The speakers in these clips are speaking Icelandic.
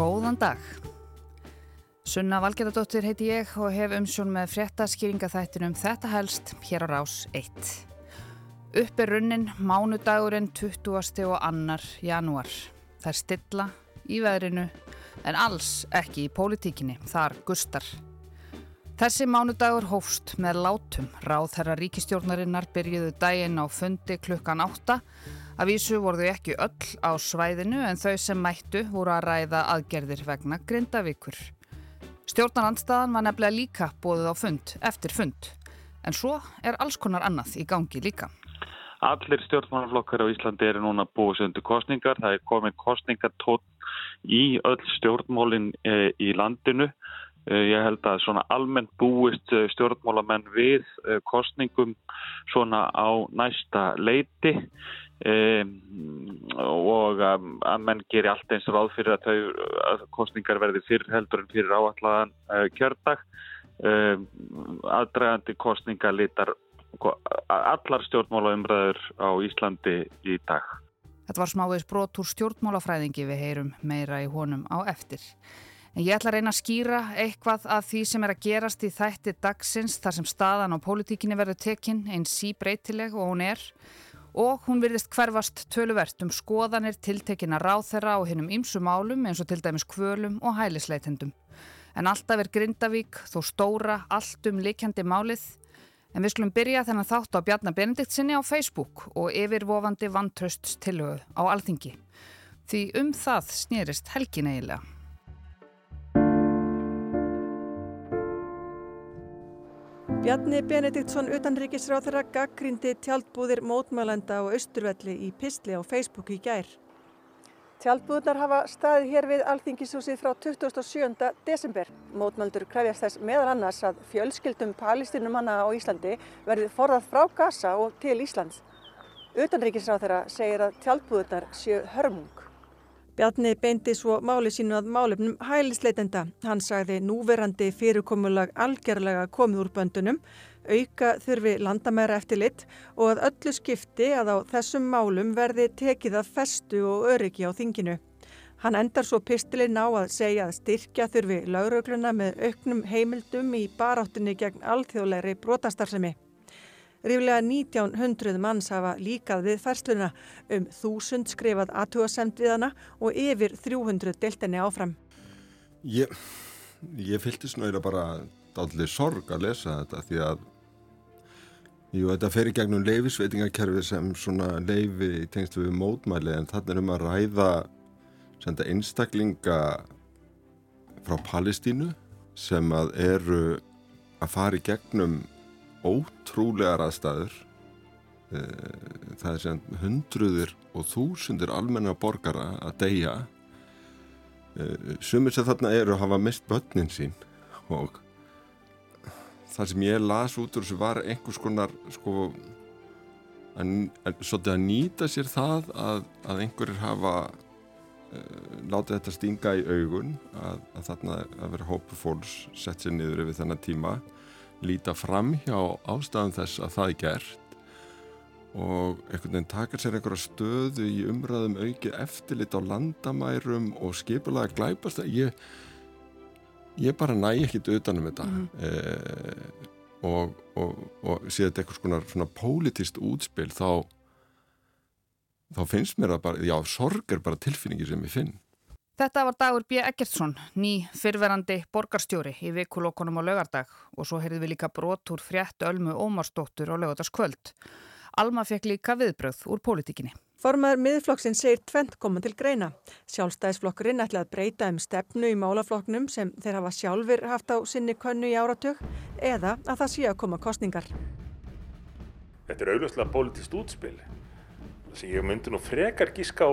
Góðan dag. Sunna Valgeradóttir heiti ég og hef umsjón með fréttaskýringaþættinum Þetta helst hér á rás 1. Upp er runnin mánudagurinn 20. og annar janúar. Það er stilla í veðrinu en alls ekki í pólitíkinni, þar gustar. Þessi mánudagur hófst með látum. Ráð þeirra ríkistjórnarinnar byrjuðu daginn á fundi klukkan átta. Að vísu voru þau ekki öll á svæðinu en þau sem mættu voru að ræða aðgerðir vegna grindavíkur. Stjórnarandstaðan var nefnilega líka bóðið á fund eftir fund. En svo er alls konar annað í gangi líka. Allir stjórnmálaflokkar á Íslandi eru núna búið sundu kostningar. Það er komin kostningatótt í öll stjórnmálinn eh, í landinu ég held að svona almennt búist eh, stjórnmálamenn við eh, kostningum svona á næsta leiti og að, menn gerir allt eins ráð fyrir að, þau, að kostningar verði fyrr heldur en fyrir áallagan kjördag. Aðdragandi kostningar litar allar stjórnmálaumræður á Íslandi í dag. Þetta var smávegs brotur stjórnmálafræðingi við heyrum meira í honum á eftir. En ég ætla að reyna að skýra eitthvað af því sem er að gerast í þætti dagsins þar sem staðan á pólitíkinni verður tekinn einn sí breytileg og hún er og hún virðist hverfast töluvert um skoðanir tiltekina ráþera og hinnum ýmsum álum eins og til dæmis kvölum og hælisleitendum. En alltaf er Grindavík þó stóra allt um likjandi málið en við skulum byrja þennan þátt á Bjarnar Benediktsinni á Facebook og yfirvofandi vantrösts tilhauð á alþingi. Því um það snýrist helgin eiginlega. Bjarni Benediktsson utanríkisráð þeirra gaggrindi tjaldbúðir mótmælenda og austurvelli í Pistli á Facebook í gær. Tjaldbúðnar hafa staðið hér við Alþingishúsið frá 27. desember. Mótmældur krefjast þess meðal annars að fjölskyldum palestinumanna á Íslandi verði forðað frá Gaza og til Íslands. Utanríkisráð þeirra segir að tjaldbúðnar séu hörmung. Bjarni beindi svo máli sínu að málefnum hælisleitenda. Hann sagði núverandi fyrirkomulag algjörlega komið úr böndunum, auka þurfi landamæra eftir lit og að öllu skipti að á þessum málum verði tekið að festu og öryggi á þinginu. Hann endar svo pistilinn á að segja að styrkja þurfi laurögluna með auknum heimildum í baráttunni gegn alþjóðlegri brotastarðsemi. Ríflega 1900 manns hafa líkað við færsluna um þúsund skrifað aðtúasemt við hana og yfir 300 deltinni áfram. Ég, ég fylgti snöðilega bara allir sorg að lesa þetta því að jú, þetta fer í gegnum leifisveitingakerfi sem svona leifi í tengstu við mótmæli en þannig er um að ræða senda einstaklinga frá Palestínu sem að eru að fara í gegnum ótrúlegar aðstæður eh, það er sem hundruður og þúsundir almenna borgara að deyja. Eh, sumir sem þarna eru hafa mist börnin sín og það sem ég las út úr þessu var einhvers konar sko að, að, nýta sér það að, að einhverjir hafa uh, látið þetta stinga í augun að, að þarna að vera hópu fólks sett sér niður yfir þennan tíma líta fram hjá ástæðan þess að það er gert og einhvern veginn takar sér einhverja stöðu í umræðum aukið eftirlit á landamærum og skipulega glæpast ég ég bara næ ekkit utanum þetta. Mm -hmm. eh, og, og, og sé þetta eitthvað svona, svona pólitist útspil þá þá finnst mér að bara, já, sorg er bara tilfinningi sem ég finn Þetta var Dagur B. Eggertsson, ný fyrverandi borgarstjóri í vikulokkonum á lögardag og svo heyrðum við líka brot úr frétt Ölmu Ómarsdóttur á lögardagskvöld. Alma fekk líka viðbröð úr pólitíkinni. Formaður miðflokksinn segir tvent koma til greina. Sjálfstæðisflokkurinn ætla að breyta um stefnu í málaflokknum sem þeir hafa sjálfur haft á sinni könnu í áratug eða að það sé að koma kostningar. Þetta er auðvitað politist útspil sem ég myndi nú frekar gíska á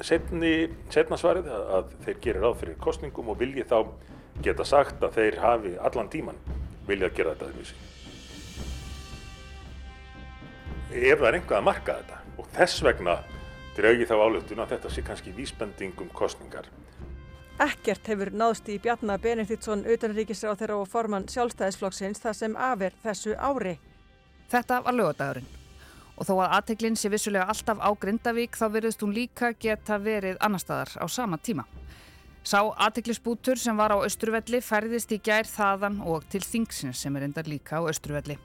setna svarið að, að þeir gerir ráð fyrir kostningum og vilji þá geta sagt að þeir hafi allan tíman vilja að gera þetta þessi. Ef það er einhvað að marka þetta og þess vegna draugi þá álöftun að þetta sé kannski vísbendingum kostningar. Ekkert hefur náðst í Bjarnar Benediktsson utanríkisra á þeirra og formann sjálfstæðisflokksins þar sem afer þessu ári. Þetta var lögadagurinn. Og þó að aðteglinn sé vissulega alltaf á Grindavík þá verðist hún líka geta verið annar staðar á sama tíma. Sá aðtiklisbútur sem var á Östurvelli færðist í gær þaðan og til Þingsins sem er endar líka á Östurvelli.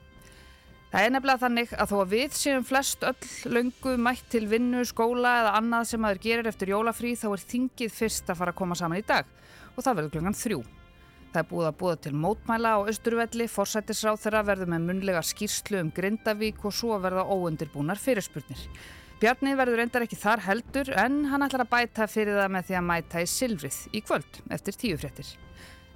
Það er nefnilega þannig að þó að við séum flest öll löngu mætt til vinnu, skóla eða annað sem aður gerir eftir jólafrí þá er Þingið fyrst að fara að koma saman í dag og það verður klungan þrjú. Það er búið að búða til mótmæla á Östurvelli, forsættisráð þeirra verður með munlega skýrslu um Grindavík og svo verða óundirbúnar fyrirspurnir. Bjarni verður endar ekki þar heldur en hann ætlar að bæta fyrir það með því að mæta í Silvrið í kvöld eftir tíu fréttir.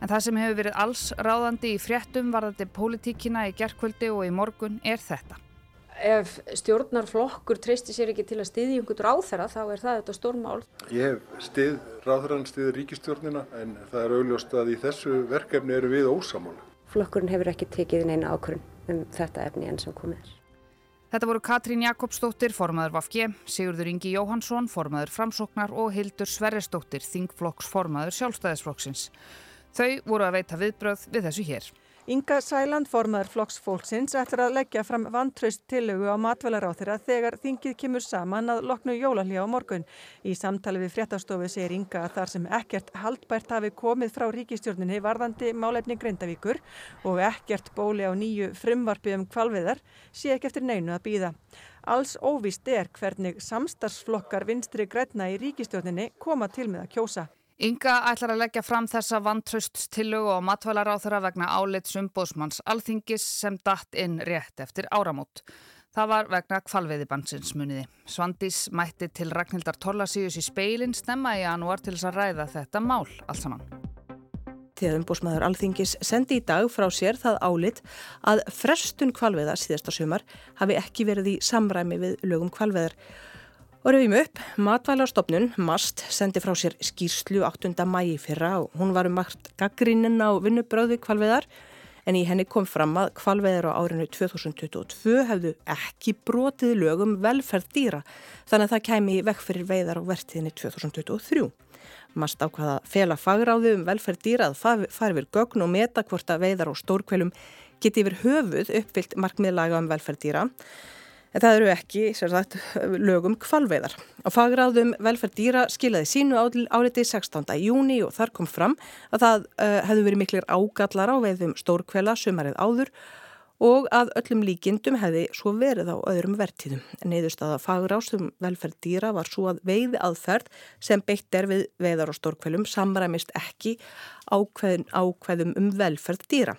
En það sem hefur verið alls ráðandi í fréttum varðandi pólitíkina í gerðkvöldi og í morgun er þetta. Ef stjórnarflokkur treystir sér ekki til að stiðja einhvern ráþæra þá er það þetta stórmál. Ég hef stið, ráþæran stiður ríkistjórnina en það er augljóst að í þessu verkefni eru við ósamála. Flokkurinn hefur ekki tekið neina ákvörn um þetta efni enn sem komið er. Þetta voru Katrín Jakobsdóttir, formaður Vafge, Sigurður Ingi Jóhansson, formaður Framsóknar og Hildur Sverresdóttir, Þingflokks formaður Sjálfstæðisflokksins. Þau voru að veita viðbröð við þessu hér. Inga Sæland, formaður Flokks fólksins, ætlar að leggja fram vantraust tillögu á matvælaráþyra þegar þingið kemur saman að loknu jólalíja á morgun. Í samtali við fréttastofu segir Inga að þar sem ekkert haldbært hafi komið frá ríkistjórninni varðandi málefni Grindavíkur og ekkert bóli á nýju frumvarfi um kvalviðar sé ekki eftir neinu að býða. Alls óvist er hvernig samstarsflokkar vinstri græna í ríkistjórninni koma til með að kjósa. Inga ætlar að leggja fram þessa vantrausttillögu og matvælar á þeirra vegna álits umbóðsmanns alþingis sem datt inn rétt eftir áramót. Það var vegna kvalveiðibansins muniði. Svandís mætti til Ragnhildar Torlasíus í speilin stemma í janúar til þess að ræða þetta mál alls saman. Þegar umbóðsmaður alþingis sendi í dag frá sér það álit að frestun kvalveiða síðasta sumar hafi ekki verið í samræmi við lögum kvalveiðar. Og rauðum upp, matvælarstofnun, MAST, sendi frá sér skýrslu 8. mægi fyrra og hún var um makt gaggrínin á vinnubröði kvalveðar en í henni kom fram að kvalveðar á árinu 2022 hefðu ekki brotið lögum velferð dýra þannig að það kæmi vekk fyrir veiðar á vertiðinni 2023. MAST ákvaða fela fagráði um velferð dýra að fari við gögn og meta hvort að veiðar á stórkvelum geti yfir höfuð uppfyllt markmiðlaga um velferð dýra En það eru ekki sagt, lögum kvalveiðar. Á fagráðum velferð dýra skilaði sínu áliti 16. júni og þar kom fram að það uh, hefðu verið miklir ágallar á veiðum stórkvela sumarið áður og að öllum líkindum hefði svo verið á öðrum vertíðum. Neiðurstaða fagrásum velferð dýra var svo að veiði aðferð sem beitt er við veiðar og stórkvelum samræmist ekki ákveðum, um velferð dýra.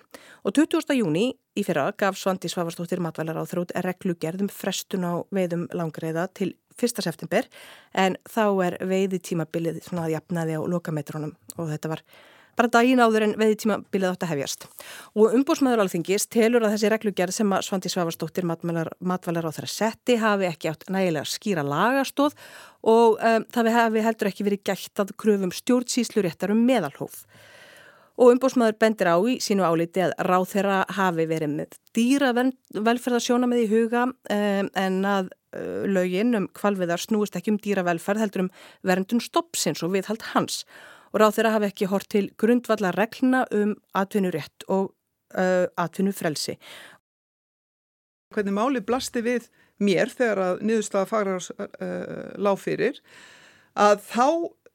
Og 20. júni í fyrra gaf Svandi Svavarstóttir matvælar á þrótt reglugerðum frestun á veiðum langreiða til 1. september en þá er veiði tímabilið svona að jafnaði á lokametrónum og þetta var bara daginn áður en veðitíma bilið átt að hefjast. Og umbúrsmæður alþingis telur að þessi reglugjörð sem að Svandi Svavarsdóttir matvælar á þeirra setti hafi ekki átt nægilega skýra lagastóð og um, það hafi heldur ekki verið gætt að kröfum stjórnsýslu réttar um meðalhóf. Og umbúrsmæður bendir á í sínu áliti að ráð þeirra hafi verið með dýra velferðarsjóna með í huga um, en að uh, lögin um kvalviðar snúist ekki um dýra velferð heldur um verndun stoppsins og viðhald hans og ráð þeirra hafi ekki hort til grundvalla regluna um atvinnurétt og uh, atvinnufrelsi. Hvernig máli blasti við mér þegar að niðurstaða fagrar uh, lág fyrir að þá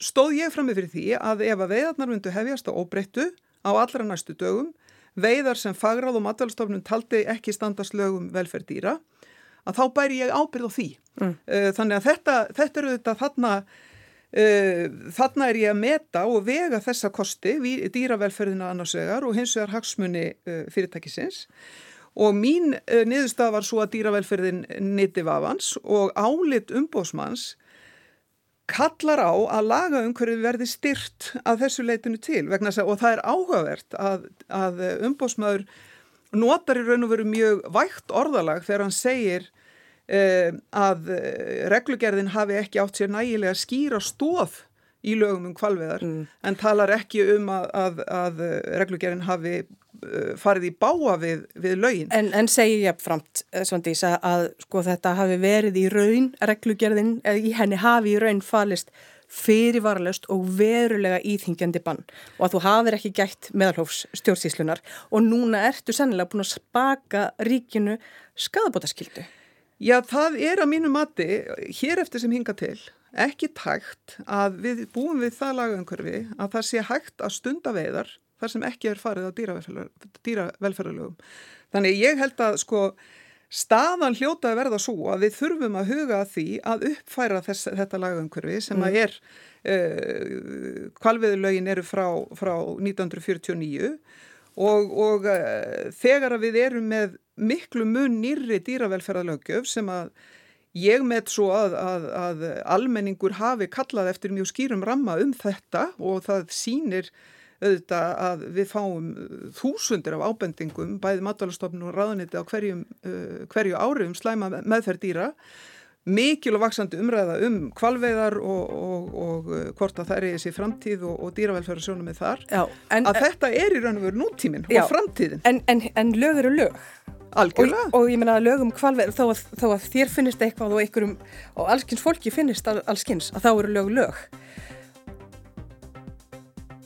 stóð ég fram með fyrir því að ef að veiðarnar myndu hefjast á óbreyttu á allra næstu dögum, veiðar sem fagráð og matalstofnun taldi ekki standast lögum velferð dýra, að þá bæri ég ábyrð á því. Mm. Uh, þannig að þetta, þetta eru þetta þarna Uh, þarna er ég að meta og vega þessa kosti, dýravelferðina annars vegar og hins vegar hagsmunni uh, fyrirtækisins og mín uh, niðurstað var svo að dýravelferðin niti vafans og álit umbósmanns kallar á að laga umhverju verði styrt að þessu leitinu til vegna þess að og það er áhugavert að, að umbósmaður notar í raun og veru mjög vægt orðalag þegar hann segir uh, að eh, reglugerðin hafi ekki átt sér nægilega skýra stóð í lögum um kvalveðar mm. en talar ekki um að, að, að reglugerðin hafi farið í báa við, við lögin. En, en segir ég framt Svandís að sko þetta hafi verið í raun reglugerðin eða í henni hafi í raun falist fyrirvaralust og verulega íþingjandi bann og að þú hafið ekki gætt meðalhófs stjórnsíslunar og núna ertu sennilega búin að spaka ríkinu skadabótaskildu. Já, það er að mínu mati, hér eftir sem hinga til, ekki tækt að við búum við það lagaumhverfi að það sé hægt að stunda veiðar þar sem ekki er farið á dýravelferðarlögum. Þannig ég held að sko staðan hljóta að verða svo að við þurfum að huga að því að uppfæra þess, þetta lagaumhverfi sem að mm. er uh, kvalviðurlögin eru frá, frá 1949 og, og uh, þegar að við erum með miklu mun nýri dýravelferðarlögjöf sem að ég með svo að, að, að almenningur hafi kallað eftir mjög skýrum ramma um þetta og það sínir auðvitað að við fáum uh, þúsundir af ábendingum, bæði matalastofnun og ráðaniti á hverjum, uh, hverju ári um slæma meðferð dýra, mikil og vaksandi umræða um kvalveiðar og, og, og uh, hvort að það er í þessi framtíð og, og dýravelferðar sjónum með þar, já, en, að þetta er í raun og veru nútíminn og framtíðin. En, en, en lög eru lög. Algjörlega. Og, og ég menna að lögum kvalveð, þó, þó að þér finnist eitthvað og einhverjum og allskynns fólki finnist allskynns að þá eru lög lög.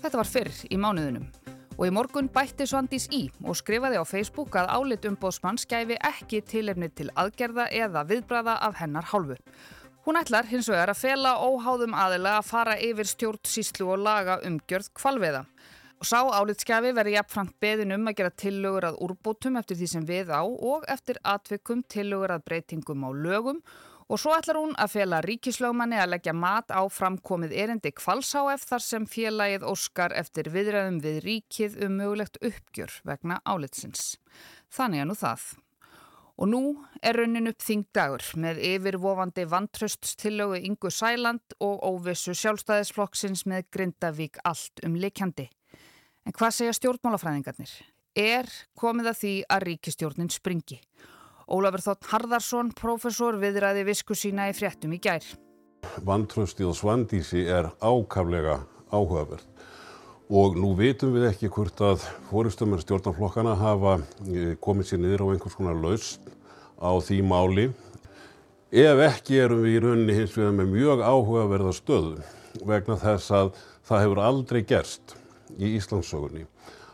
Þetta var fyrr í mánuðunum og í morgun bætti Svandís í og skrifaði á Facebook að álit umbóðsmann skæfi ekki tilefni til aðgerða eða viðbræða af hennar hálfu. Hún ætlar hins vegar að fela óháðum aðila að fara yfir stjórnsíslu og laga umgjörð kvalviða. Og sá álitskjafi verði jafnframt beðin um að gera tillögur að úrbótum eftir því sem við á og eftir atvikum tillögur að breytingum á lögum Og svo ætlar hún að fela ríkislögmanni að leggja mat á framkomið erindi kvalsáef þar sem félagið Óskar eftir viðræðum við ríkið um mögulegt uppgjör vegna álitsins. Þannig að nú það. Og nú er raunin upp þingdagur með yfirvofandi vantrösttillögu Ingu Sæland og óvissu sjálfstæðisflokksins með Grindavík allt um likjandi. En hvað segja stjórnmálafræðingarnir? Er komið að því að ríkistjórnin springi? Ólafur Þótt Harðarsson, profesor, viðræði visku sína í fréttum í gær. Vantröstið og svandísi er ákaflega áhugaverð og nú veitum við ekki hvort að fóristumar stjórnarflokkana hafa eh, komið sér niður á einhvers konar laust á því máli. Ef ekki erum við í rauninni hins vegar með mjög áhugaverða stöðu vegna þess að það hefur aldrei gerst í Íslandsögunni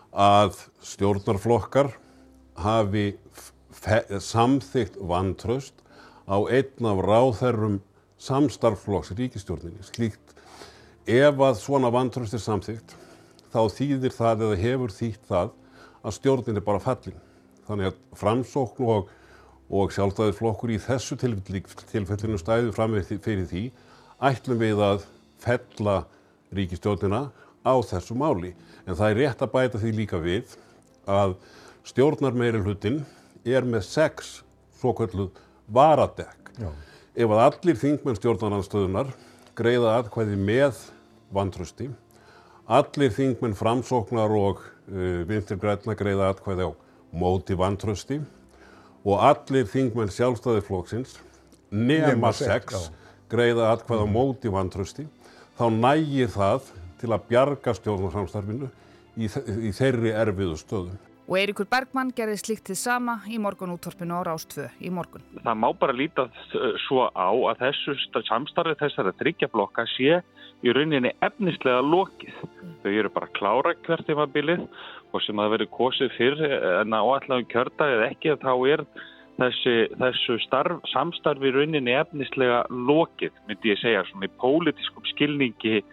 að stjórnarflokkar hafi samþygt vantraust á einn af ráðherrum samstarflokks ríkistjórninni. Slíkt, ef að svona vantraust er samþygt, þá þýðir það eða hefur þýtt það að stjórnin er bara fallin. Þannig að framsókn og, og sjálfstæðisflokkur í þessu tilfellinu stæðu fram fyrir því ætlum við að fella ríkistjórnina á þessu máli. En það er rétt að bæta því líka við að stjórnar meiri hlutin er með sex svo kalluð varadekk. Já. Ef að allir þingmenn stjórnarnarstöðunar greiða aðkvæði með vantrösti, allir þingmenn framsóknar og uh, vinstirgræna greiða aðkvæði á móti vantrösti og allir þingmenn sjálfstæðiflóksins nema sex greiða aðkvæði á móti vantrösti, þá nægir það til að bjarga stjórnarsamstarfinu í, í þeirri erfiðu stöðum. Og Eirikur Bergmann gerði slikt til sama í morgun úttorpinu á Rástvö í morgun. Það má bara líta svo á að þessu samstarfið þessara þryggjablokka sé í rauninni efnislega lokið. Mm. Þau eru bara klára hvert tímabilið og sem að veri kosið fyrr en að áallega kjörda eða ekki þá er þessi, þessu starf, samstarfi í rauninni efnislega lokið, myndi ég segja, svona í pólitískum skilningi e,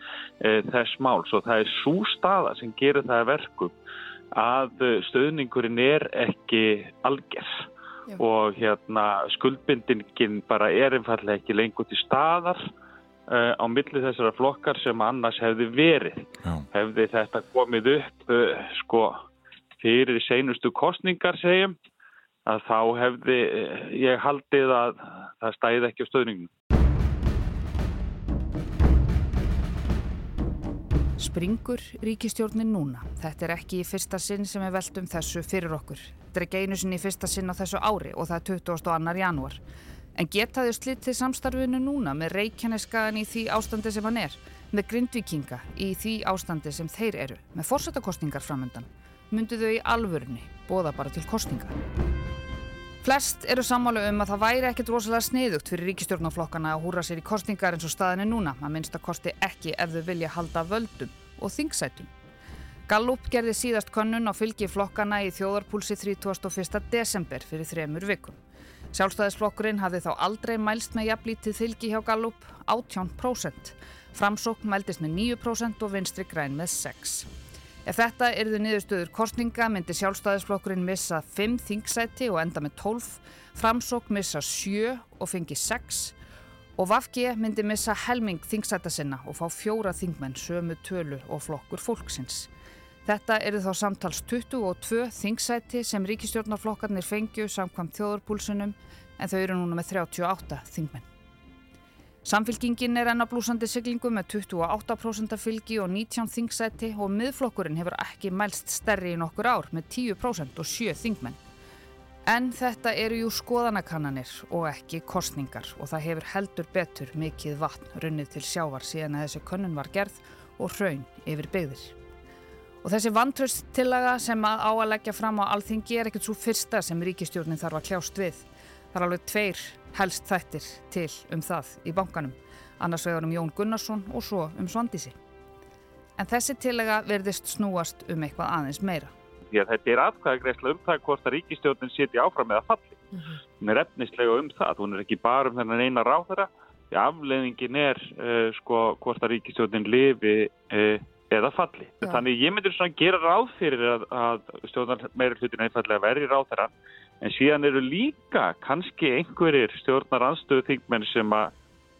þess máls og það er svo staða sem gerir það verkum að stöðningurinn er ekki algjör Já. og hérna skuldbindingin bara er einfallega ekki lengur til staðar uh, á milli þessara flokkar sem annars hefði verið. Já. Hefði þetta komið upp uh, sko fyrir seinustu kostningar segjum að þá hefði uh, ég haldið að það stæði ekki á stöðningum. Springur ríkistjórnin núna. Þetta er ekki í fyrsta sinn sem við veldum þessu fyrir okkur. Þetta er ekki einu sinn í fyrsta sinn á þessu ári og það er 22. janúar. En geta þau slitið samstarfinu núna með reykjaneskaðan í því ástandi sem hann er, með grindvikinga í því ástandi sem þeir eru, með fórsetakostningar framöndan, myndu þau í alvörunni bóða bara til kostninga. Flest eru sammálu um að það væri ekkert rosalega sniðugt fyrir ríkistjórnaflokkana að húra sér í kostningar eins og staðinni núna, að minnst að kosti ekki ef þau vilja halda völdum og þingsætum. Gallup gerði síðast könnun á fylgi flokkana í þjóðarpúlsi 31. desember fyrir þremur vikum. Sjálfstæðisflokkurinn hafði þá aldrei mælst með jafnlítið þylgi hjá Gallup 18%. Framsókn mæltist með 9% og vinstri græn með 6%. Ef þetta erðu niðurstöður kostninga myndi sjálfstæðisflokkurinn missa 5 þingsæti og enda með 12, Framsókn missa 7 og fengi 6 og Vafgi myndi missa helming þingsæta sinna og fá fjóra þingmenn sömu tölu og flokkur fólksins. Þetta eru þá samtals 22 þingsæti sem ríkistjórnarflokkarnir fengju samkvæmt þjóðarpúlsunum en þau eru núna með 38 þingmenn. Samfylkingin er ennablúsandi siglingu með 28% fylgi og 19 þingsæti og miðflokkurinn hefur ekki mælst stærri í nokkur ár með 10% og 7 þingmenn. En þetta eru jú skoðanakannanir og ekki kostningar og það hefur heldur betur mikið vatn runnið til sjávar síðan að þessi könnun var gerð og hraun yfir byggðir. Og þessi vantrausttillaga sem að á að leggja fram á alþingi er ekkert svo fyrsta sem ríkistjórnin þarf að kljást við. Það er alveg tveir helst þættir til um það í bankanum, annars vegar um Jón Gunnarsson og svo um Svandísi. En þessi tillega verðist snúast um eitthvað aðeins meira. Því að þetta er atkvæðagreysla um það hvort að ríkistjórnin seti áfram eða falli. Mm -hmm. Hún er efnislega um það, hún er ekki bara um þennan eina ráðara. Því afleðingin er uh, sko hvort að ríkistjórnin lifi uh, eða falli. Já. Þannig ég myndir svona gera ráð fyrir að, að stjórnar meira hlutin einfallega verði ráðara En síðan eru líka kannski einhverjir stjórnar anstöðu þingmenn sem að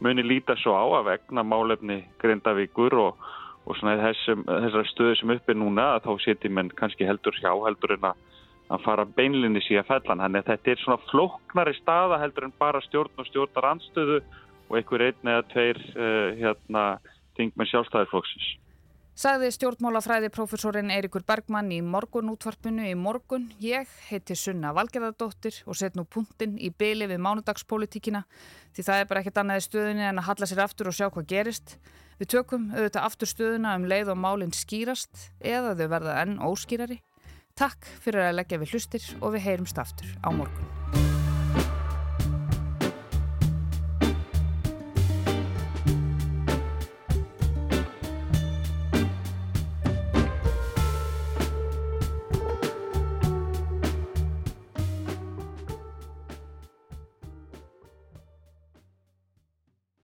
muni líta svo á að vegna málefni Grindavíkur og, og þessum, þessar stöðu sem upp er núna að þá setjum menn kannski heldur hjá heldur en að, að fara beinlinni síðan fellan. Þannig að þetta er svona floknari staða heldur en bara stjórn og stjórnar anstöðu og einhver einn eða tveir uh, hérna, þingmenn sjálfstæðarflóksins. Sagði stjórnmálafræði profesorinn Eirikur Bergmann í morgun útvarpinu í morgun. Ég heiti Sunna Valgerðardóttir og set nú punktinn í byli við mánudagspolítíkina því það er bara ekkert annað í stöðunni en að halla sér aftur og sjá hvað gerist. Við tökum auðvitað aftur stöðuna um leið og málinn skýrast eða þau verða enn óskýrari. Takk fyrir að leggja við hlustir og við heyrumst aftur á morgun.